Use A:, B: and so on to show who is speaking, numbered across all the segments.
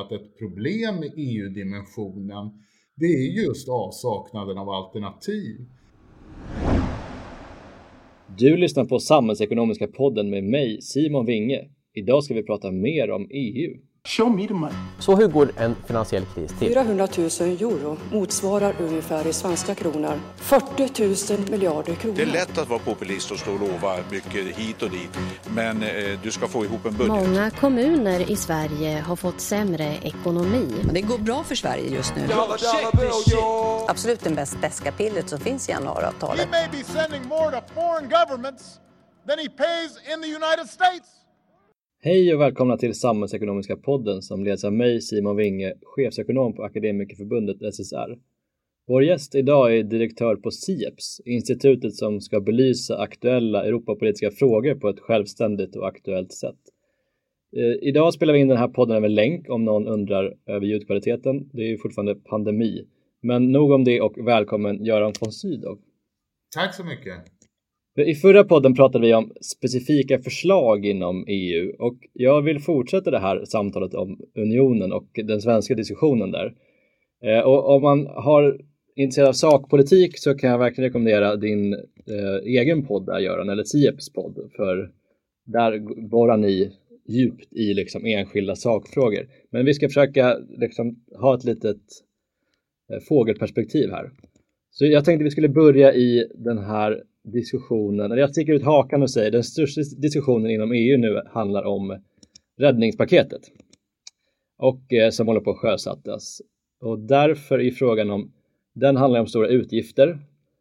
A: att ett problem med EU-dimensionen det är just avsaknaden av alternativ.
B: Du lyssnar på Samhällsekonomiska podden med mig, Simon Winge. Idag ska vi prata mer om EU.
C: Show me the money.
D: Så hur går en finansiell kris till?
E: 400 000 euro motsvarar ungefär i svenska kronor 40 000 miljarder kronor.
F: Det är lätt att vara populist och stå och lova mycket hit och dit, men eh, du ska få ihop en budget.
G: Många kommuner i Sverige har fått sämre ekonomi.
H: Det går bra för Sverige just nu. Absolut det bäst beska pillret som finns i januariavtalet.
I: He may be sending more to foreign governments than he pays in the United States.
B: Hej och välkomna till Samhällsekonomiska podden som leds av mig, Simon Winge, chefsekonom på Akademikerförbundet SSR. Vår gäst idag är direktör på SIEPS, institutet som ska belysa aktuella Europapolitiska frågor på ett självständigt och aktuellt sätt. Eh, idag spelar vi in den här podden över länk om någon undrar över ljudkvaliteten. Det är ju fortfarande pandemi. Men nog om det och välkommen Göran von Sydow.
A: Tack så mycket.
B: I förra podden pratade vi om specifika förslag inom EU och jag vill fortsätta det här samtalet om unionen och den svenska diskussionen där. Eh, och om man har intresserad av sakpolitik så kan jag verkligen rekommendera din eh, egen podd där Göran, eller Sieps podd, för där borrar ni djupt i liksom enskilda sakfrågor. Men vi ska försöka liksom ha ett litet eh, fågelperspektiv här. Så jag tänkte vi skulle börja i den här diskussionen, eller jag sticker ut hakan och säger den största diskussionen inom EU nu handlar om räddningspaketet och eh, som håller på att sjösättas. Och därför är frågan om, den handlar om stora utgifter.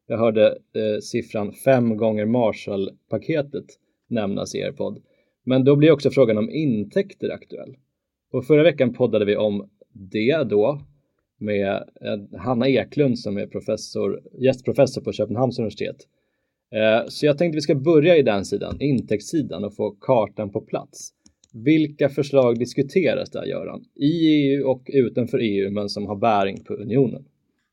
B: Jag hörde eh, siffran fem gånger Marshallpaketet nämnas i er podd. Men då blir också frågan om intäkter aktuell. Och förra veckan poddade vi om det då med eh, Hanna Eklund som är professor, gästprofessor på Köpenhamns universitet. Eh, så jag tänkte vi ska börja i den sidan, intäktssidan och få kartan på plats. Vilka förslag diskuteras där Göran? I EU och utanför EU men som har bäring på unionen?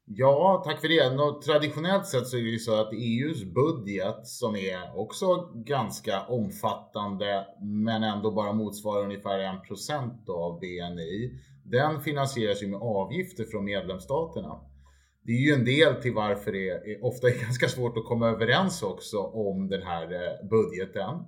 A: Ja, tack för det. Nå, traditionellt sett så är det ju så att EUs budget som är också ganska omfattande men ändå bara motsvarar ungefär 1% av BNI. Den finansieras ju med avgifter från medlemsstaterna det är ju en del till varför det är, ofta är ganska svårt att komma överens också om den här eh, budgeten.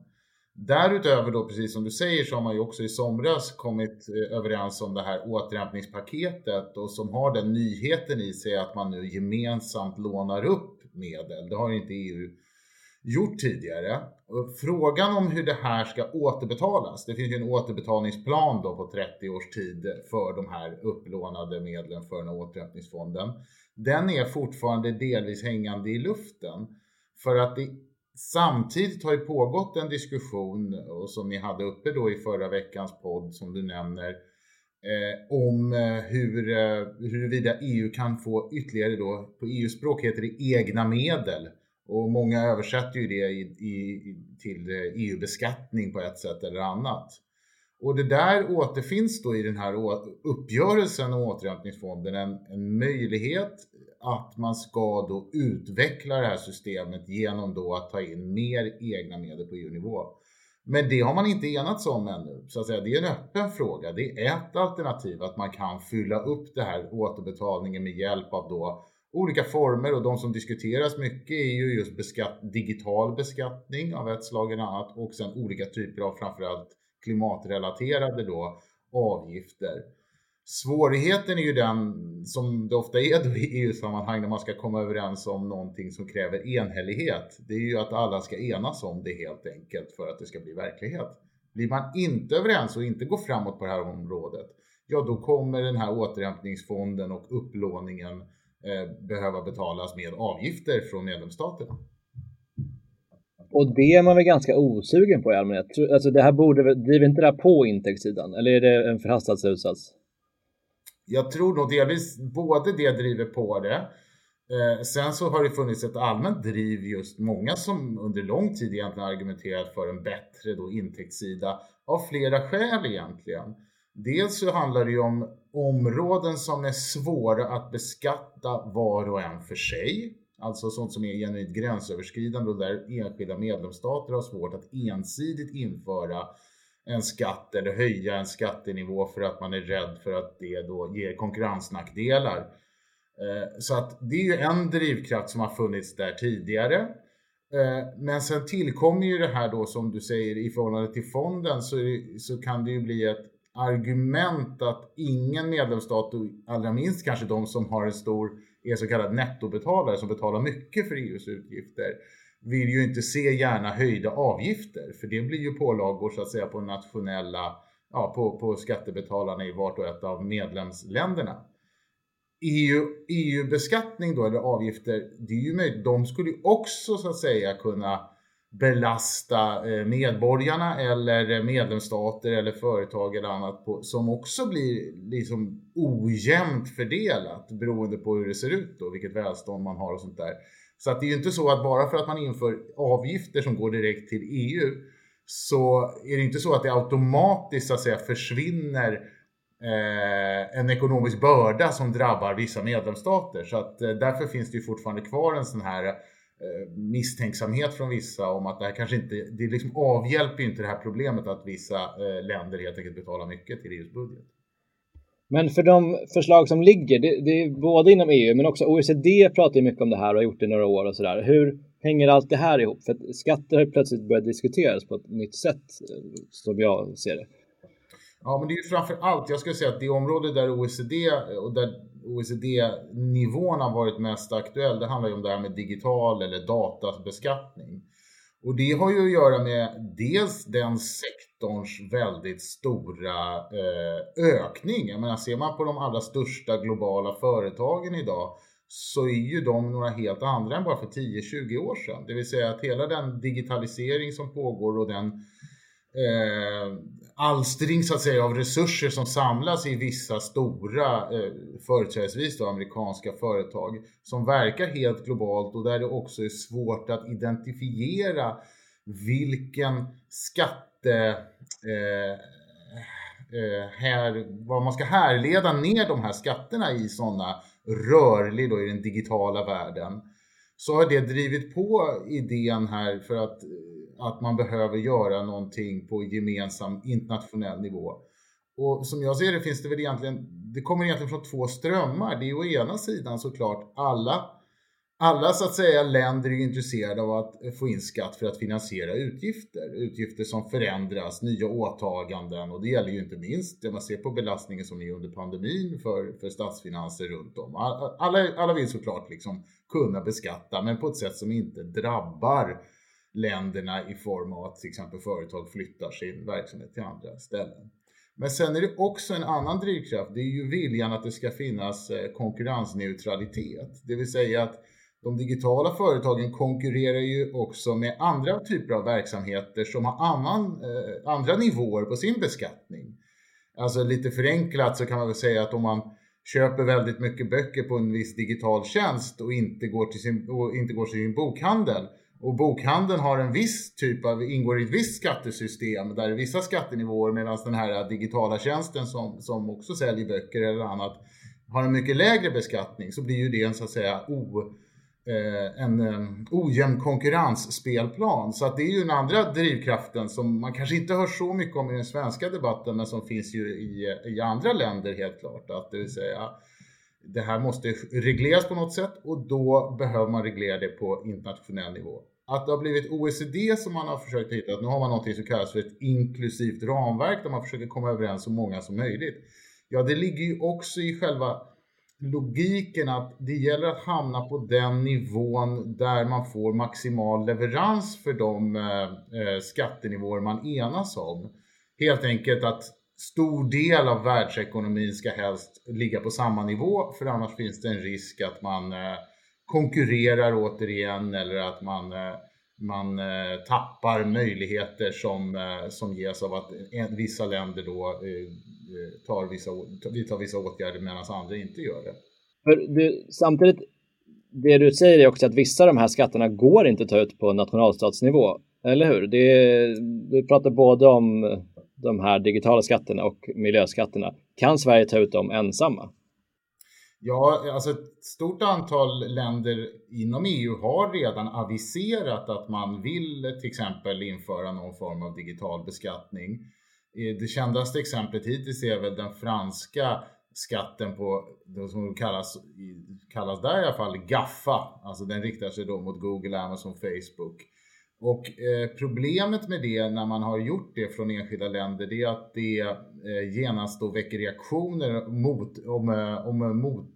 A: Därutöver då, precis som du säger, så har man ju också i somras kommit eh, överens om det här återhämtningspaketet och som har den nyheten i sig att man nu gemensamt lånar upp medel. Det har ju inte EU gjort tidigare. Frågan om hur det här ska återbetalas, det finns ju en återbetalningsplan då på 30 års tid för de här upplånade medlen för den här återhämtningsfonden den är fortfarande delvis hängande i luften. För att det samtidigt har ju pågått en diskussion, och som ni hade uppe då i förra veckans podd som du nämner, eh, om eh, hur, eh, huruvida EU kan få ytterligare då, på EU-språk heter det egna medel. Och många översätter ju det i, i, till eh, e EU-beskattning på ett sätt eller annat. Och det där återfinns då i den här uppgörelsen om återhämtningsfonden en, en möjlighet att man ska då utveckla det här systemet genom då att ta in mer egna medel på EU-nivå. Men det har man inte enats om ännu. Så att säga, det är en öppen fråga. Det är ett alternativ att man kan fylla upp det här återbetalningen med hjälp av då olika former och de som diskuteras mycket är ju just beskatt, digital beskattning av ett slag eller annat och sen olika typer av framförallt klimatrelaterade då avgifter. Svårigheten är ju den som det ofta är då i EU-sammanhang när man ska komma överens om någonting som kräver enhällighet. Det är ju att alla ska enas om det helt enkelt för att det ska bli verklighet. Blir man inte överens och inte går framåt på det här området, ja då kommer den här återhämtningsfonden och upplåningen eh, behöva betalas med avgifter från medlemsstaterna.
B: Och det är man väl ganska osugen på i allmänhet? Alltså det här borde, driver inte det här på intäktssidan? Eller är det en förhastad slutsats?
A: Jag tror nog delvis både det driver på det. Eh, sen så har det funnits ett allmänt driv just många som under lång tid egentligen argumenterat för en bättre då intäktssida av flera skäl egentligen. Dels så handlar det ju om områden som är svåra att beskatta var och en för sig. Alltså sånt som är genuint gränsöverskridande och där enskilda medlemsstater har svårt att ensidigt införa en skatt eller höja en skattenivå för att man är rädd för att det då ger konkurrensnackdelar. Eh, så att det är ju en drivkraft som har funnits där tidigare. Eh, men sen tillkommer ju det här då som du säger i förhållande till fonden så, så kan det ju bli ett argument att ingen medlemsstat, och allra minst kanske de som har en stor, är så kallad nettobetalare som betalar mycket för EUs utgifter, vill ju inte se gärna höjda avgifter för det blir ju pålagor så att säga på nationella, ja, på, på skattebetalarna i vart och ett av medlemsländerna. EU, EU-beskattning då, eller avgifter, det är ju möjligt, de skulle ju också så att säga kunna belasta eh, medborgarna eller eh, medlemsstater eller företag eller annat på, som också blir liksom ojämnt fördelat beroende på hur det ser ut och vilket välstånd man har och sånt där. Så att det är ju inte så att bara för att man inför avgifter som går direkt till EU så är det inte så att det automatiskt så att säga försvinner eh, en ekonomisk börda som drabbar vissa medlemsstater. Så att eh, därför finns det ju fortfarande kvar en sån här eh, Eh, misstänksamhet från vissa om att det här kanske inte, det liksom avhjälper ju inte det här problemet att vissa eh, länder helt enkelt betalar mycket till EUs budget.
B: Men för de förslag som ligger, det, det är både inom EU men också OECD pratar ju mycket om det här och har gjort det i några år och sådär. Hur hänger allt det här ihop? För att skatter har plötsligt börjat diskuteras på ett nytt sätt eh, som jag ser det.
A: Ja, men det är ju framför allt, jag skulle säga att det område där OECD eh, och där OECD-nivån har varit mest aktuell, det handlar ju om det här med digital eller databeskattning. Och det har ju att göra med dels den sektorns väldigt stora eh, ökning. Jag menar, ser man på de allra största globala företagen idag så är ju de några helt andra än bara för 10-20 år sedan. Det vill säga att hela den digitalisering som pågår och den eh, alstring så att säga av resurser som samlas i vissa stora, eh, företrädesvis då amerikanska företag som verkar helt globalt och där det också är svårt att identifiera vilken skatte eh, eh, här, vad man ska härleda ner de här skatterna i sådana rörlig då i den digitala världen så har det drivit på idén här för att eh, att man behöver göra någonting på gemensam internationell nivå. Och som jag ser det finns det väl egentligen, det kommer egentligen från två strömmar. Det är å ena sidan såklart alla, alla så att säga länder är intresserade av att få in skatt för att finansiera utgifter. Utgifter som förändras, nya åtaganden och det gäller ju inte minst det man ser på belastningen som är under pandemin för, för statsfinanser runt om. Alla, alla vill såklart liksom kunna beskatta men på ett sätt som inte drabbar länderna i form av att till exempel företag flyttar sin verksamhet till andra ställen. Men sen är det också en annan drivkraft. Det är ju viljan att det ska finnas eh, konkurrensneutralitet. Det vill säga att de digitala företagen konkurrerar ju också med andra typer av verksamheter som har annan, eh, andra nivåer på sin beskattning. Alltså lite förenklat så kan man väl säga att om man köper väldigt mycket böcker på en viss digital tjänst och inte går till sin, och inte går till sin bokhandel och bokhandeln har en viss typ av, ingår i ett visst skattesystem där det är vissa skattenivåer medan den här digitala tjänsten som, som också säljer böcker eller annat har en mycket lägre beskattning så blir ju det en så att säga o, eh, en um, ojämn konkurrensspelplan. Så att det är ju den andra drivkraften som man kanske inte hör så mycket om i den svenska debatten men som finns ju i, i andra länder helt klart. Att det vill säga det här måste regleras på något sätt och då behöver man reglera det på internationell nivå. Att det har blivit OECD som man har försökt hitta, att nu har man något som kallas för ett inklusivt ramverk där man försöker komma överens så många som möjligt. Ja, det ligger ju också i själva logiken att det gäller att hamna på den nivån där man får maximal leverans för de eh, eh skattenivåer man enas om. Helt enkelt att stor del av världsekonomin ska helst ligga på samma nivå för annars finns det en risk att man eh, konkurrerar återigen eller att man, eh, man eh, tappar möjligheter som, eh, som ges av att vissa länder då tar vissa, vidtar vissa åtgärder medan andra inte gör det.
B: För du, samtidigt, det du säger är också att vissa av de här skatterna går inte att ta ut på nationalstatsnivå, eller hur? Det, du pratar både om de här digitala skatterna och miljöskatterna. Kan Sverige ta ut dem ensamma?
A: Ja, alltså ett stort antal länder inom EU har redan aviserat att man vill till exempel införa någon form av digital beskattning. Eh, det kändaste exemplet hittills är väl den franska skatten på det som kallas, kallas där i alla fall GAFA. Alltså den riktar sig då mot Google, Amazon, Facebook. Och eh, problemet med det när man har gjort det från enskilda länder det är att det eh, genast då väcker reaktioner mot, om, eh, om eh, mot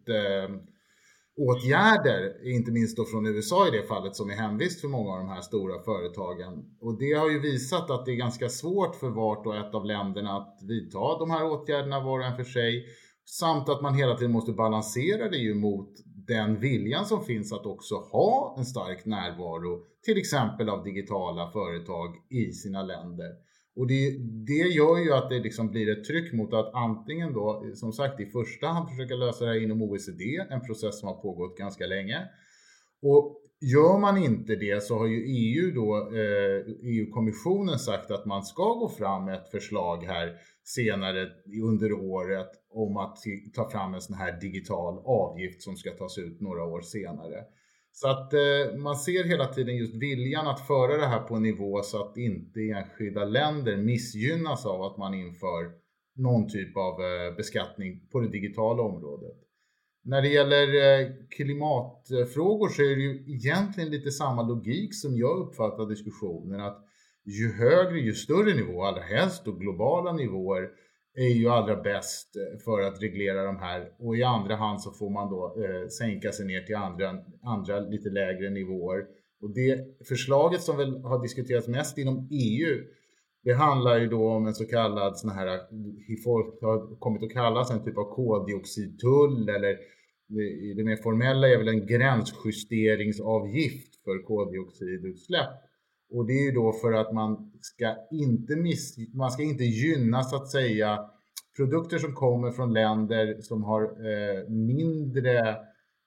A: åtgärder, inte minst då från USA i det fallet som är hemvist för många av de här stora företagen. Och det har ju visat att det är ganska svårt för vart och ett av länderna att vidta de här åtgärderna var och en för sig. Samt att man hela tiden måste balansera det ju mot den viljan som finns att också ha en stark närvaro, till exempel av digitala företag i sina länder. Och det, det gör ju att det liksom blir ett tryck mot att antingen då, som sagt, i första hand försöka lösa det här inom OECD, en process som har pågått ganska länge. Och gör man inte det så har ju EU då, eh, EU-kommissionen sagt att man ska gå fram med ett förslag här senare under året om att ta fram en sån här digital avgift som ska tas ut några år senare. Så att eh, man ser hela tiden just viljan att föra det här på en nivå så att inte enskilda länder missgynnas av att man inför någon typ av eh, beskattning på det digitala området. När det gäller eh, klimatfrågor så är det ju egentligen lite samma logik som jag uppfattar diskussionen att ju högre, ju större nivå, allra helst då globala nivåer, är ju allra bäst eh, för att reglera de här och i andra hand så får man då eh, sänka sig ner till andra, andra lite lägre nivåer. Och det förslaget som väl har diskuterats mest inom EU det handlar ju då om en så kallad sån här, eh, folk har kommit att kallas en typ av koldioxidtull eller eh, det, det mer formella är väl en gränsjusteringsavgift för koldioxidutsläpp. Och det är ju då för att man ska inte, miss, man ska inte gynna så att säga produkter som kommer från länder som har eh, mindre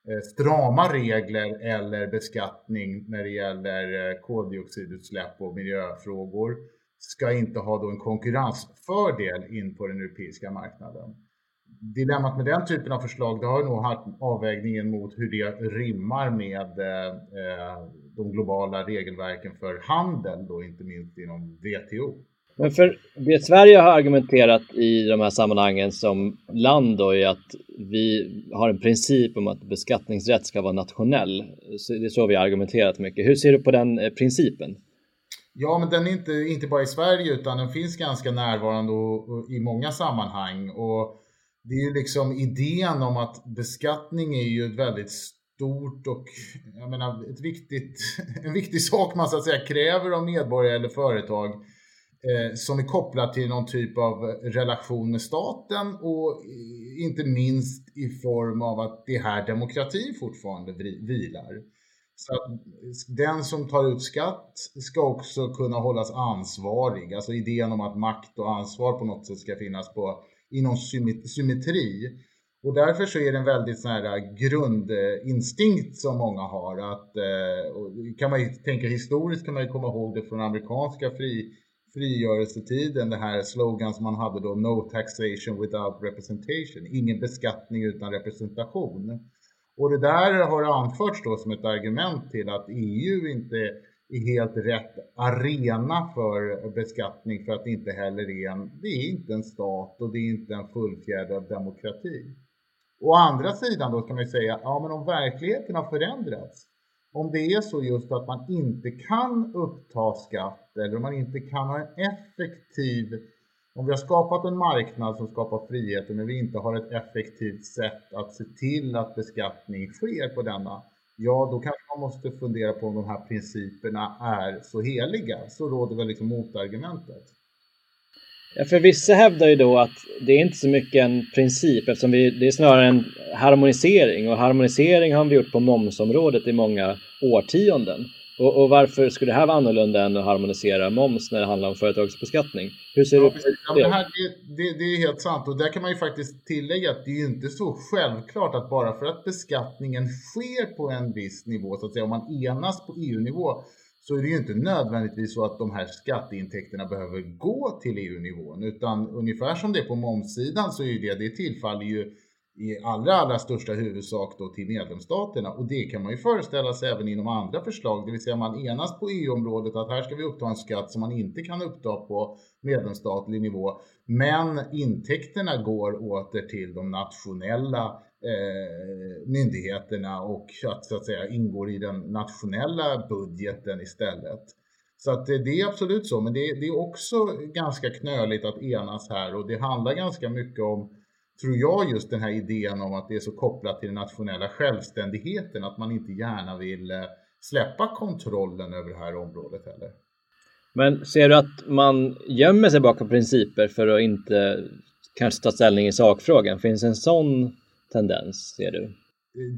A: eh, strama regler eller beskattning när det gäller eh, koldioxidutsläpp och miljöfrågor ska inte ha då en konkurrensfördel in på den europeiska marknaden. Dilemmat med den typen av förslag, det har nog haft avvägningen mot hur det rimmar med eh, eh de globala regelverken för handel, då inte minst inom WTO.
B: Men för det Sverige har argumenterat i de här sammanhangen som land då är att vi har en princip om att beskattningsrätt ska vara nationell. Så det är så vi har argumenterat mycket. Hur ser du på den eh, principen?
A: Ja, men den är inte, inte bara i Sverige utan den finns ganska närvarande och, och i många sammanhang. Och det är ju liksom idén om att beskattning är ju ett väldigt stort och jag menar, ett viktigt, en viktig sak man så att säga kräver av medborgare eller företag eh, som är kopplat till någon typ av relation med staten och inte minst i form av att det är här demokratin fortfarande vilar. Så att den som tar ut skatt ska också kunna hållas ansvarig. Alltså idén om att makt och ansvar på något sätt ska finnas på, i någon symmetri. Och därför så är det en väldigt sån här äh, grundinstinkt som många har. Att, äh, kan man ju tänka historiskt kan man ju komma ihåg det från amerikanska fri, frigörelsetiden, det här slogan som man hade då No taxation without representation, ingen beskattning utan representation. Och det där har anförts då som ett argument till att EU inte är helt rätt arena för beskattning för att det inte heller är en, det är inte en stat och det är inte en fullfjädrad demokrati. Å andra sidan då kan man ju säga, ja men om verkligheten har förändrats, om det är så just att man inte kan uppta skatt eller om man inte kan ha en effektiv, om vi har skapat en marknad som skapar frihet men vi inte har ett effektivt sätt att se till att beskattning sker på denna, ja då kanske man måste fundera på om de här principerna är så heliga. Så råder väl liksom motargumentet.
B: Ja, för vissa hävdar ju då att det är inte så mycket en princip eftersom vi, det är snarare en harmonisering och harmonisering har vi gjort på momsområdet i många årtionden. Och, och, varför skulle det här vara annorlunda än att harmonisera moms när det handlar om företagsbeskattning? Hur ser ja, du på
A: det? Ja, det, här, det, det, det, är helt sant och där kan man ju faktiskt tillägga att det är ju inte så självklart att bara för att beskattningen sker på en viss nivå, så att säga om man enas på EU-nivå, så är det ju inte nödvändigtvis så att de här skatteintäkterna behöver gå till EU-nivån, utan ungefär som det är på momssidan så är det, det tillfaller ju i allra, allra största huvudsak då till medlemsstaterna. Och det kan man ju föreställa sig även inom andra förslag, det vill säga man enas på EU-området att här ska vi uppta en skatt som man inte kan uppta på medlemsstatlig nivå. Men intäkterna går åter till de nationella eh, myndigheterna och att, så att säga ingår i den nationella budgeten istället. Så att eh, det, är absolut så, men det, det är också ganska knöligt att enas här och det handlar ganska mycket om tror jag just den här idén om att det är så kopplat till den nationella självständigheten att man inte gärna vill eh, släppa kontrollen över det här området heller.
B: Men ser du att man gömmer sig bakom principer för att inte kanske ta ställning i sakfrågan? Finns en sån tendens, ser du?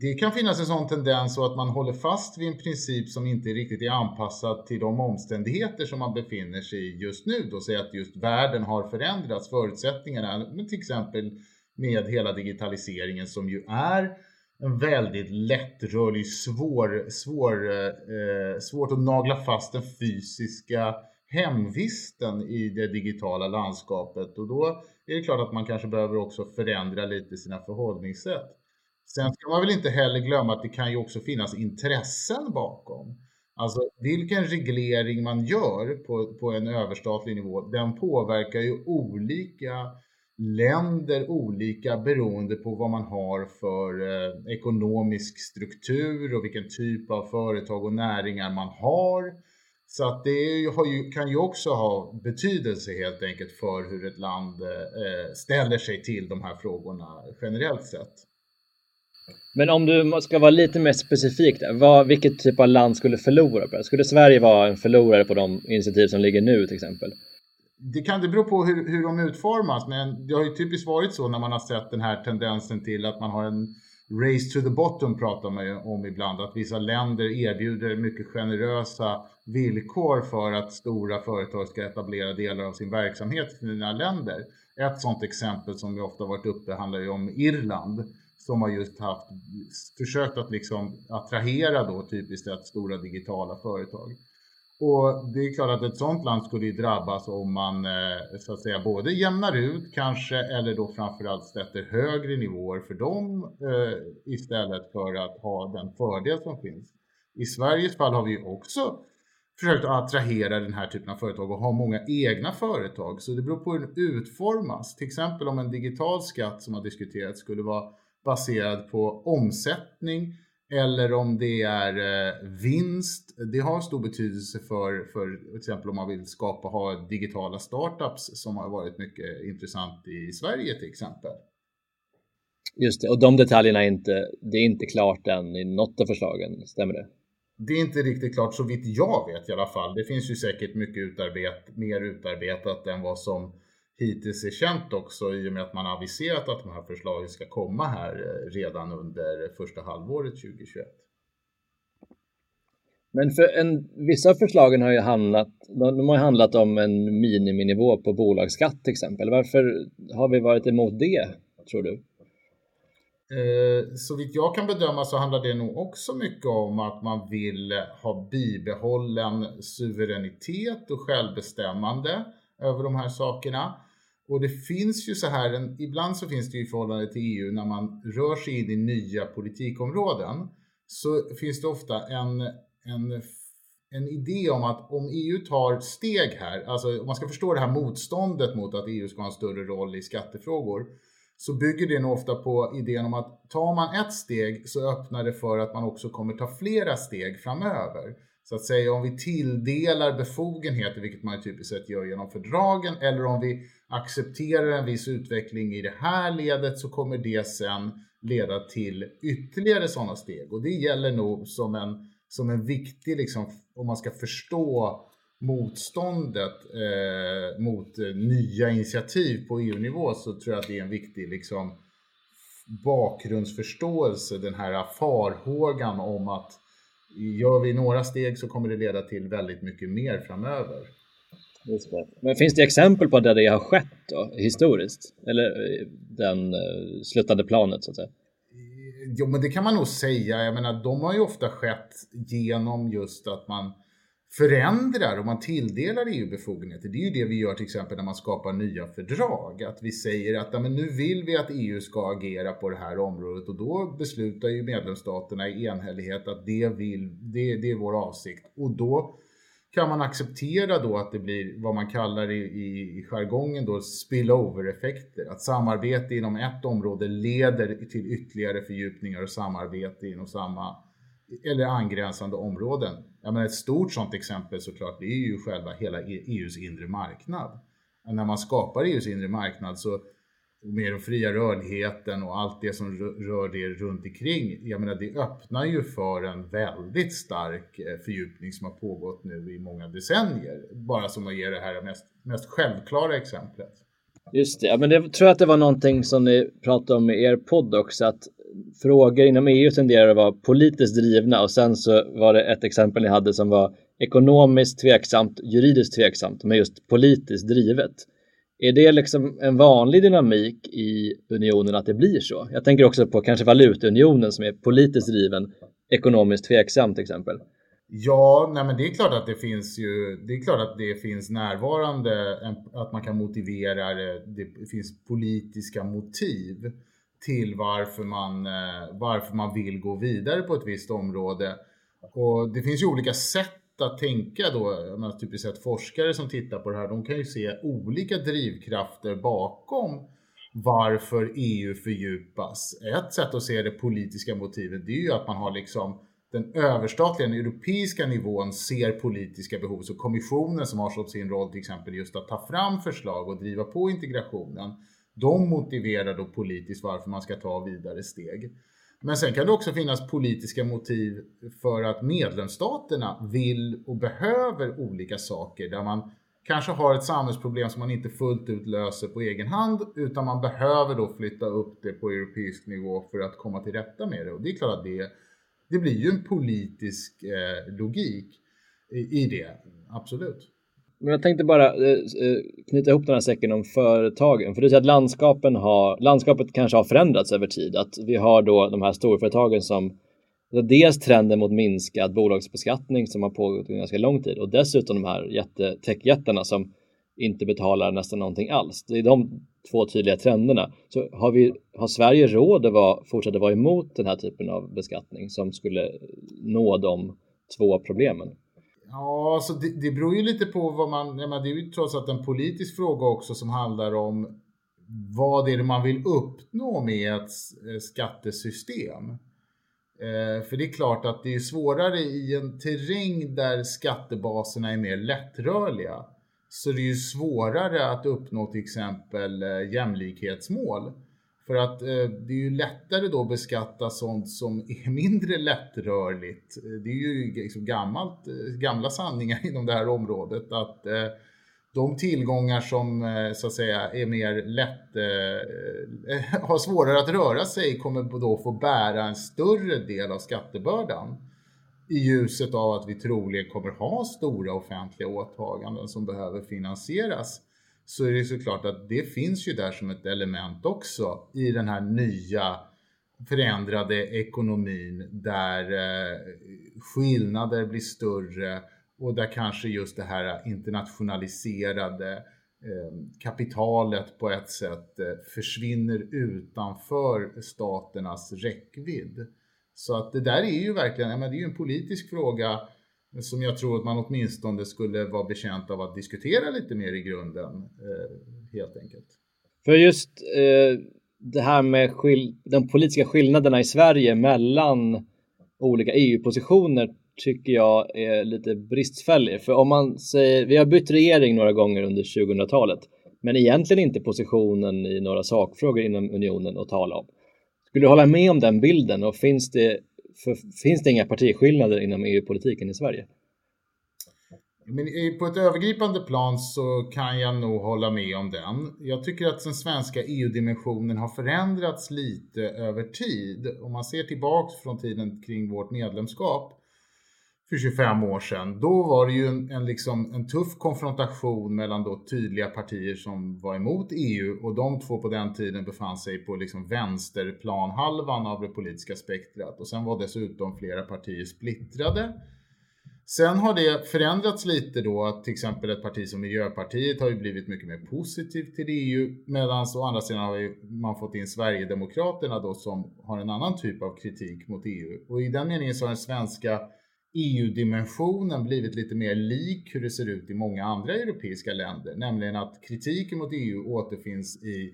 A: Det kan finnas en sån tendens så att man håller fast vid en princip som inte riktigt är anpassad till de omständigheter som man befinner sig i just nu. Då säger att just världen har förändrats, förutsättningarna, men till exempel med hela digitaliseringen som ju är en väldigt lättrörlig, svår, svår, eh, svårt att nagla fast den fysiska hemvisten i det digitala landskapet och då är det klart att man kanske behöver också förändra lite sina förhållningssätt. Sen ska man väl inte heller glömma att det kan ju också finnas intressen bakom. Alltså vilken reglering man gör på, på en överstatlig nivå, den påverkar ju olika länder olika beroende på vad man har för eh, ekonomisk struktur och vilken typ av företag och näringar man har. Så att det ju, kan ju också ha betydelse helt enkelt för hur ett land eh, ställer sig till de här frågorna generellt sett.
B: Men om du ska vara lite mer specifik, vad, vilket typ av land skulle förlora på det? Skulle Sverige vara en förlorare på de initiativ som ligger nu till exempel?
A: det kan det bero på hur, hur de utformas, men det har ju typiskt varit så när man har sett den här tendensen till att man har en race to the bottom pratar man ju om ibland, att vissa länder erbjuder mycket generösa villkor för att stora företag ska etablera delar av sin verksamhet i sina länder. Ett sådant exempel som vi ofta varit uppe handlar ju om Irland som har just haft försökt att liksom attrahera då typiskt sett stora digitala företag. Och det är klart att ett sådant land skulle drabbas om man eh, så att säga både jämnar ut kanske eller då framförallt sätter högre nivåer för dem eh, istället för att ha den fördel som finns. I Sveriges fall har vi också försökt att attrahera den här typen av företag och ha många egna företag. Så det beror på hur den utformas. Till exempel om en digital skatt som har diskuterats skulle vara baserad på omsättning eller om det är eh, vinst. Det har stor betydelse för, för till exempel om man vill skapa, ha digitala startups som har varit mycket intressant i Sverige till exempel.
B: Just det, och de detaljerna är inte, det är inte klart än i något av förslagen, stämmer det?
A: Det är inte riktigt klart så vitt jag vet i alla fall. Det finns ju säkert mycket utarbet, mer utarbetat än vad som hittills är känt också i och med att man aviserat att de här förslagen ska komma här eh, redan under första halvåret 2021.
B: Men för en, vissa av förslagen har ju handlat, de har handlat om en miniminivå på bolagsskatt till exempel. Varför har vi varit emot det, tror du?
A: Eh, så vitt jag kan bedöma så handlar det nog också mycket om att man vill ha bibehållen suveränitet och självbestämmande över de här sakerna. Och det finns ju så här, en, ibland så finns det ju i förhållande till EU när man rör sig in i nya politikområden så finns det ofta en, en, en idé om att om EU tar steg här, alltså om man ska förstå det här motståndet mot att EU ska ha en större roll i skattefrågor, så bygger det nog ofta på idén om att tar man ett steg så öppnar det för att man också kommer ta flera steg framöver. Så att säga om vi tilldelar befogenheter, vilket man typiskt sett gör genom fördragen, eller om vi accepterar en viss utveckling i det här ledet så kommer det sen leda till ytterligare sådana steg. Och det gäller nog som en, som en viktig, liksom, om man ska förstå motståndet eh, mot eh, nya initiativ på EU-nivå så tror jag att det är en viktig liksom, bakgrundsförståelse, den här farhågan om att gör vi några steg så kommer det leda till väldigt mycket mer framöver.
B: Men finns det exempel på där det har skett då, historiskt? Eller eh, den eh, uh, slutande planet så att säga?
A: Jo, men det kan man nog säga. Jag menar, de har ju ofta skett genom just att man förändrar och man tilldelar EU-befogenheter. Det är ju det vi gör till exempel när man skapar nya fördrag. Att vi säger att ja, men nu vill vi att EU ska agera på det här området och då beslutar ju medlemsstaterna i enhällighet att det, vill, det, det är vår avsikt. Och då kan man acceptera då att det blir vad man kallar i, i, i jargongen då spillover-effekter. Att samarbete inom ett område leder till ytterligare fördjupningar och samarbete inom samma eller angränsande områden. Jag menar ett stort sådant exempel såklart, det är ju själva hela e- EUs inre marknad. När man skapar EUs inre marknad så med den fria rörligheten och allt det som rör det runt omkring. Jag menar, det öppnar ju för en väldigt stark eh, fördjupning som har pågått nu i många decennier. Bara som att ge det här mest, mest självklara exemplet.
B: Just det, ja, men det tror jag att det var någonting som ni pratade om i er podd också, att frågor inom EU tenderar att vara politiskt drivna och sen så var det ett exempel ni hade som var ekonomiskt tveksamt, juridiskt tveksamt, men just politiskt drivet. Är det liksom en vanlig dynamik i unionen att det blir så? Jag tänker också på kanske valutunionen som är politiskt driven, ekonomiskt tveksam till exempel.
A: Ja, nej men det är klart att det finns ju, det är klart att det finns närvarande, att man kan motivera det, det finns politiska motiv till varför man, eh, varför man vill gå vidare på ett visst område. Och det finns ju olika sätt att tänka då, man typiskt sett forskare som tittar på det här, de kan ju se olika drivkrafter bakom varför EU fördjupas. Ett sätt att se det politiska motivet, det är ju att man har liksom den överstatliga, den europeiska nivån ser politiska behov. Så kommissionen som har som sin roll till exempel just att ta fram förslag och driva på integrationen de motiverar då politiskt varför man ska ta vidare steg. Men sen kan det också finnas politiska motiv för att medlemsstaterna vill och behöver olika saker där man kanske har ett samhällsproblem som man inte fullt ut löser på egen hand utan man behöver då flytta upp det på europeisk nivå för att komma till rätta med det. Och det är klart att det, det blir ju en politisk eh, logik i, i det, absolut.
B: Men jag tänkte bara eh, eh, knyta ihop den här säcken om företagen. För du säger att landskapen har, landskapet kanske har förändrats över tid. Att vi har då de här storföretagen som dels trenden mot minskad bolagsbeskattning som har pågått under ganska lång tid och dessutom de här jätte, techjättarna som inte betalar nästan någonting alls. Det är de två tydliga trenderna. Så har, vi, har Sverige råd att vara, fortsätta vara emot den här typen av beskattning som skulle nå de två problemen?
A: Ja, alltså det, det beror ju lite på vad man... Jag menar, det är ju trots allt en politisk fråga också som handlar om vad det är det man vill uppnå med ett eh, skattesystem. Eh, för det är klart att det är svårare i en terräng där skattebaserna är mer lättrörliga. Så det är ju svårare att uppnå till exempel eh, jämlikhetsmål. För att eh, det är ju lättare då att beskatta sånt som är mindre lättrörligt. Eh, det är ju liksom gammalt, eh, gamla sanningar inom det här området att eh, de tillgångar som eh, så att säga är mer lätt, eh, eh har svårare att röra sig kommer då få bära en större del av skattebördan i ljuset av att vi troligen kommer ha stora offentliga åtaganden som behöver finansieras så är det såklart att det finns ju där som ett element också i den här nya förändrade ekonomin där eh, skillnader blir större och där kanske just det här internationaliserade eh, kapitalet på ett sätt eh, försvinner utanför staternas räckvidd. Så att det där är ju verkligen, ja, men det är ju en politisk fråga som jag tror att man åtminstone skulle vara bekänt av att diskutera lite mer i grunden, eh, helt enkelt.
B: För just eh, det här med de politiska skillnaderna i Sverige mellan olika EU-positioner tycker jag är lite bristfällig. För om man säger, vi har bytt regering några gånger under 2000-talet, men egentligen inte positionen i några sakfrågor inom unionen att tala om. Skulle du hålla med om den bilden och finns det för, finns det inga partiskillnader inom EU-politiken i Sverige?
A: Men på ett övergripande plan så kan jag nog hålla med om den. Jag tycker att den svenska EU-dimensionen har förändrats lite över tid. Om man ser tillbaks från tiden kring vårt medlemskap för 25 år sedan, då var det ju en, en, liksom, en tuff konfrontation mellan då tydliga partier som var emot EU och de två på den tiden befann sig på liksom vänsterplanhalvan av det politiska spektrat. Och sen var dessutom flera partier splittrade. Sen har det förändrats lite då att till exempel ett parti som Miljöpartiet har ju blivit mycket mer positivt till EU medan å andra sidan har man fått in Sverigedemokraterna då som har en annan typ av kritik mot EU. Och i den meningen så har den svenska EU-dimensionen blivit lite mer lik hur det ser ut i många andra europeiska länder, nämligen att kritiken mot EU återfinns i,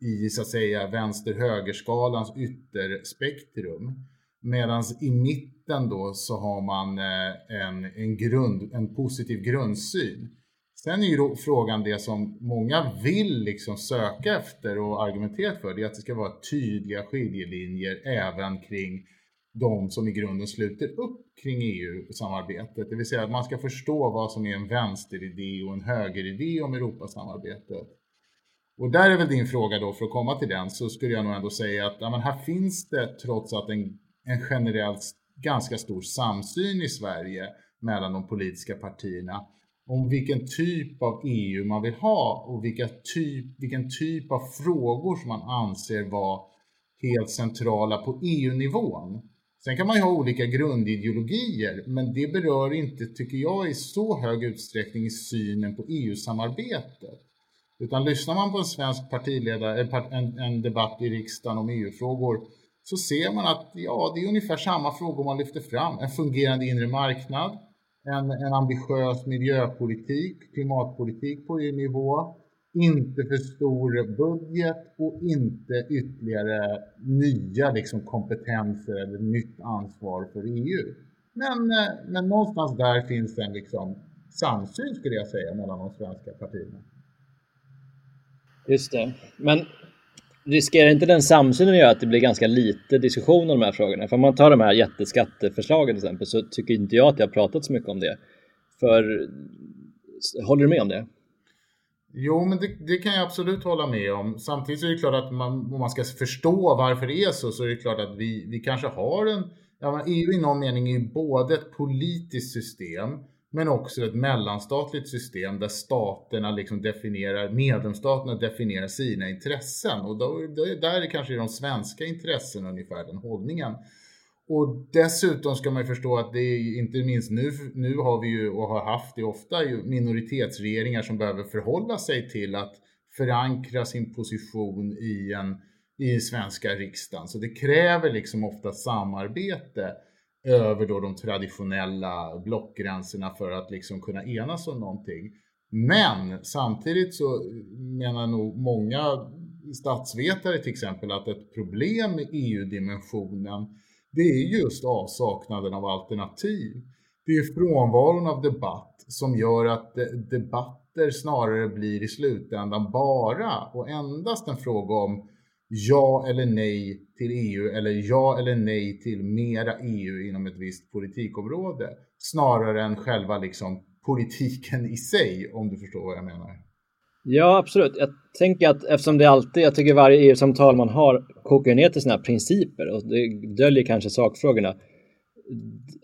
A: i så att säga vänster-högerskalans ytterspektrum. Medan i mitten då så har man eh, en, en, grund, en positiv grundsyn. Sen är ju då frågan det som många vill liksom söka efter och argumentera för, det är att det ska vara tydliga skiljelinjer även kring de som i grunden sluter upp kring EU-samarbetet. Det vill säga att man ska förstå vad som är en vänsteridé och en högeridé om Europasamarbetet. Och där är väl din fråga då, för att komma till den, så skulle jag nog ändå säga att ja, men här finns det trots allt en, en generellt ganska stor samsyn i Sverige mellan de politiska partierna om vilken typ av EU man vill ha och vilka typ, vilken typ av frågor som man anser vara helt centrala på EU-nivån. Sen kan man ju ha olika grundideologier, men det berör inte, tycker jag, i så hög utsträckning synen på EU-samarbetet. Utan lyssnar man på en svensk partiledare, en, en debatt i riksdagen om EU-frågor, så ser man att ja, det är ungefär samma frågor man lyfter fram. En fungerande inre marknad, en, en ambitiös miljöpolitik, klimatpolitik på EU-nivå, inte för stor budget och inte ytterligare nya liksom, kompetenser eller nytt ansvar för EU. Men, eh, men någonstans där finns en liksom, samsyn skulle jag säga mellan de svenska partierna.
B: Just det. Men riskerar inte den samsynen att göra att det blir ganska lite diskussion om de här frågorna? För om man tar de här jätteskatteförslagen till exempel så tycker inte jag att jag har pratat så mycket om det. För håller du med om det?
A: Jo, men det, det, kan jag absolut hålla med om. Samtidigt så är det klart att man, om man ska förstå varför det är så, så är det klart att vi, vi kanske har en... Ja, EU i någon mening är ju både ett politiskt system, men också ett mellanstatligt system där staterna liksom definierar, medlemsstaterna definierar sina intressen. Och då, då, där är kanske de svenska intressena ungefär den hållningen. Och dessutom ska man ju förstå att det är inte minst nu, nu har vi ju och har haft det ofta ju minoritetsregeringar som behöver förhålla sig till att förankra sin position i en i den svenska riksdagen. Så det kräver liksom ofta samarbete över då de traditionella blockgränserna för att liksom kunna enas om någonting. Men samtidigt så menar nog många statsvetare till exempel att ett problem med EU-dimensionen det är just avsaknaden av alternativ. Det är frånvaron av debatt som gör att debatter snarare blir i slutändan bara och endast en fråga om ja eller nej till EU eller ja eller nej till mera EU inom ett visst politikområde. Snarare än själva liksom politiken i sig, om du förstår vad jag menar.
B: Ja, absolut. Jag tänker att eftersom det alltid, jag tycker varje EU-samtal man har kokar ner till sina principer och det döljer kanske sakfrågorna.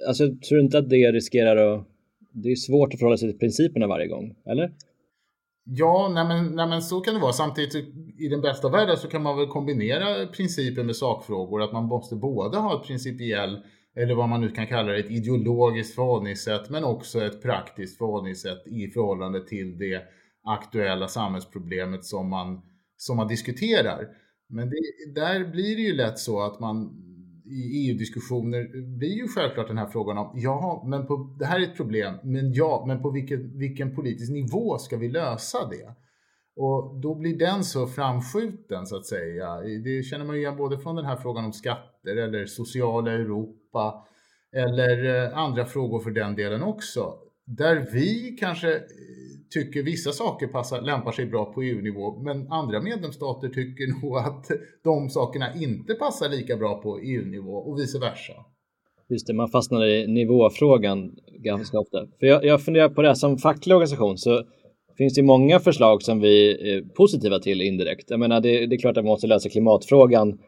B: Alltså, tror du inte att det riskerar att... Det är svårt att förhålla sig till principerna varje gång, eller?
A: Ja, nej men, nej men så kan det vara. Samtidigt i den bästa världen så kan man väl kombinera principer med sakfrågor. Att man måste både ha ett principiell, eller vad man nu kan kalla det, ett ideologiskt förhållningssätt men också ett praktiskt förhållningssätt i förhållande till det aktuella samhällsproblemet som man, som man diskuterar. Men det, där blir det ju lätt så att man i EU-diskussioner blir ju självklart den här frågan om, ja, men på, det här är ett problem, men ja, men på vilken, vilken politisk nivå ska vi lösa det? Och då blir den så framskjuten så att säga. Det känner man ju igen både från den här frågan om skatter eller sociala Europa eller eh, andra frågor för den delen också. Där vi kanske eh, tycker vissa saker passar, lämpar sig bra på EU-nivå, men andra medlemsstater tycker nog att de sakerna inte passar lika bra på EU-nivå och vice versa.
B: Just det, man fastnar i nivåfrågan ganska ofta. För jag, jag funderar på det, här som facklig organisation så finns det många förslag som vi är positiva till indirekt. Jag menar, det, det är klart att man måste lösa klimatfrågan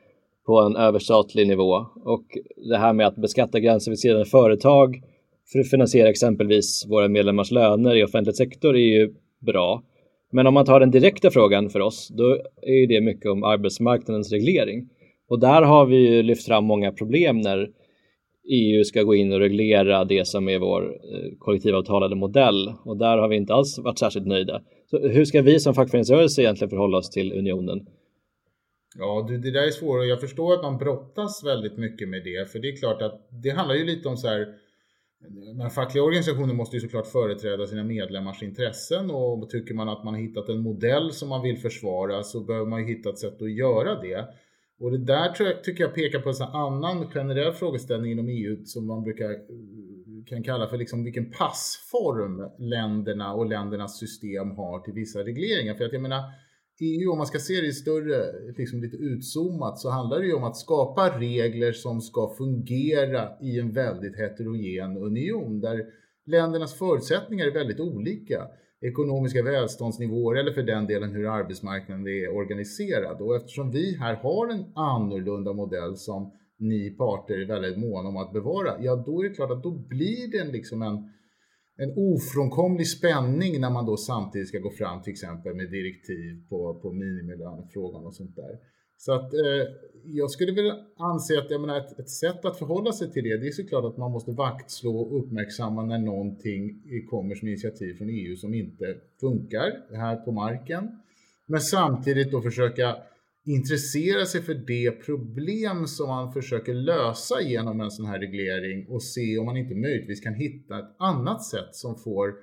B: på en överstatlig nivå och det här med att beskatta gränsöverskridande företag för att finansiera exempelvis våra medlemmars löner i offentlig sektor är ju bra. Men om man tar den direkta frågan för oss, då är det mycket om arbetsmarknadens reglering. Och där har vi ju lyft fram många problem när EU ska gå in och reglera det som är vår eh, kollektivavtalade modell och där har vi inte alls varit särskilt nöjda. Så hur ska vi som fackföreningsrörelse egentligen förhålla oss till unionen?
A: Ja, det, det där är svårt jag förstår att man brottas väldigt mycket med det. För det är klart att det handlar ju lite om så här men fackliga organisationer måste ju såklart företräda sina medlemmars intressen och tycker man att man har hittat en modell som man vill försvara så behöver man ju hitta ett sätt att göra det. Och det där tror jag, tycker jag pekar på en annan generell frågeställning inom EU som man brukar eh, kan kalla för liksom vilken passform länderna och ländernas system har till vissa regleringar. För att jag menar, EU, om man ska se det i större, liksom lite utzoomat, så handlar det ju om att skapa regler som ska fungera i en väldigt heterogen union där ländernas förutsättningar är väldigt olika. Ekonomiska välståndsnivåer eller för den delen hur arbetsmarknaden är organiserad. Och eftersom vi här har en annorlunda modell som ni parter är väldigt måna om att bevara, ja då är det klart att då blir det liksom en en ofrånkomlig spänning när man då samtidigt ska gå fram till exempel med direktiv på, på minimilönefrågan och sånt där. Så att eh, jag skulle vilja anse att jag menar, ett, ett, sätt att förhålla sig till det, det är såklart att man måste vaktslå och uppmärksamma när någonting kommer som initiativ från EU som inte funkar här på marken. Men samtidigt då försöka intressera sig för det problem som man försöker lösa genom en sån här reglering och se om man inte möjligtvis kan hitta ett annat sätt som får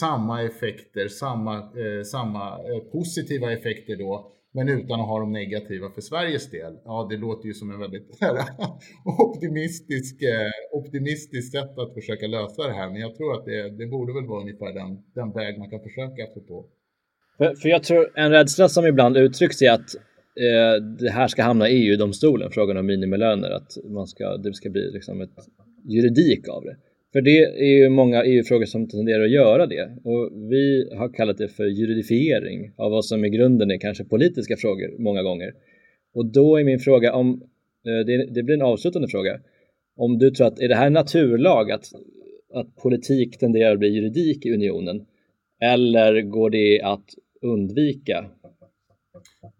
A: samma effekter, samma, eh, samma eh, positiva effekter då, men utan att ha de negativa för Sveriges del. Ja, det låter ju som en väldigt optimistisk, eh, optimistisk sätt att försöka lösa det här, men jag tror att det, det borde väl vara ungefär den, den väg man kan försöka få på.
B: För, för jag tror en rädsla som ibland uttrycks är att Eh, det här ska hamna i EU-domstolen, frågan om minimilöner, att man ska, det ska bli liksom ett juridik av det. För det är ju många EU-frågor som tenderar att göra det och vi har kallat det för juridifiering av vad som i grunden är kanske politiska frågor många gånger. Och då är min fråga om, eh, det, det blir en avslutande fråga, om du tror att är det här naturlag att, att politik tenderar att bli juridik i unionen eller går det att undvika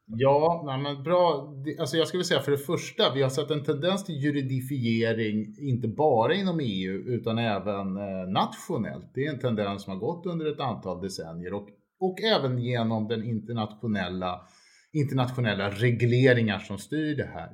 A: Ja, nej men bra. Alltså jag skulle säga för det första, vi har sett en tendens till juridifiering, inte bara inom EU utan även eh, nationellt. Det är en tendens som har gått under ett antal decennier och, och även genom den internationella, internationella regleringar som styr det här.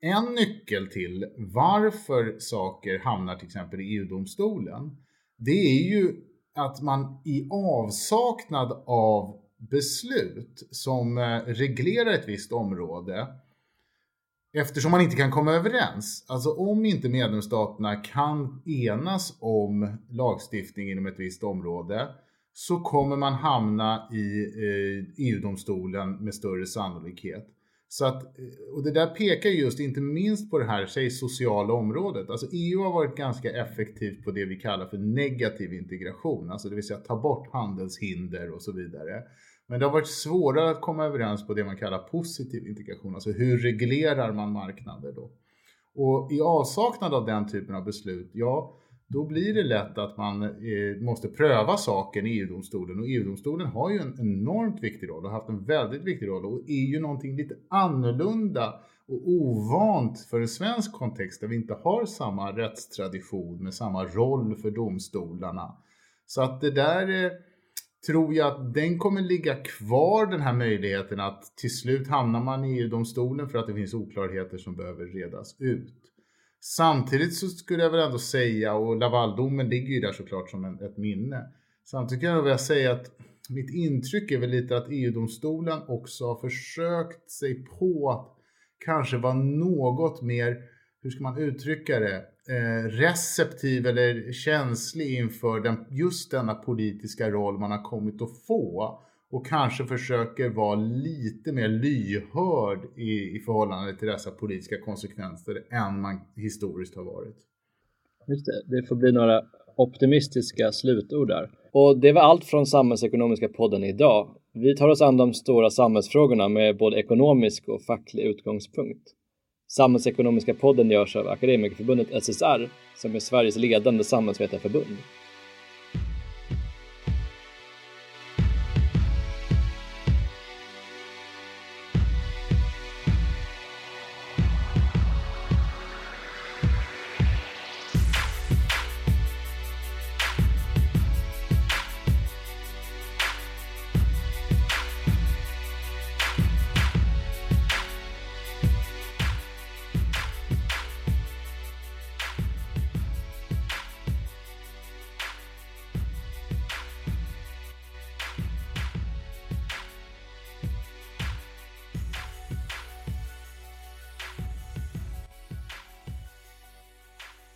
A: En nyckel till varför saker hamnar till exempel i EU-domstolen, det är ju att man i avsaknad av beslut som eh, reglerar ett visst område eftersom man inte kan komma överens. Alltså om inte medlemsstaterna kan enas om lagstiftning inom ett visst område så kommer man hamna i eh, EU-domstolen med större sannolikhet. Så att, eh, och det där pekar just inte minst på det här säg, sociala området. Alltså EU har varit ganska effektivt på det vi kallar för negativ integration, alltså det vill säga ta bort handelshinder och så vidare. Men det har varit svårare att komma överens på det man kallar positiv integration, alltså hur reglerar man marknader då? Och i avsaknad av den typen av beslut, ja, då blir det lätt att man eh, måste pröva saken i EU-domstolen och EU-domstolen har ju en enormt viktig roll och har haft en väldigt viktig roll och är ju någonting lite annorlunda och ovant för en svensk kontext där vi inte har samma rättstradition med samma roll för domstolarna. Så att det där eh, tror jag att den kommer ligga kvar den här möjligheten att till slut hamnar man i EU-domstolen för att det finns oklarheter som behöver redas ut. Samtidigt så skulle jag väl ändå säga, och Lavaldomen ligger ju där såklart som en, ett minne. Samtidigt kan jag väl säga att mitt intryck är väl lite att EU-domstolen också har försökt sig på att kanske vara något mer, hur ska man uttrycka det, eh, receptiv eller känslig inför den, just denna politiska roll man har kommit att få och kanske försöker vara lite mer lyhörd i, i förhållande till dessa politiska konsekvenser än man historiskt har varit.
B: Just det, det får bli några optimistiska slutord där. Och det var allt från Samhällsekonomiska podden idag. Vi tar oss an de stora samhällsfrågorna med både ekonomisk och facklig utgångspunkt. Samhällsekonomiska podden görs av Akademikerförbundet SSR som är Sveriges ledande samhällsvetarförbund.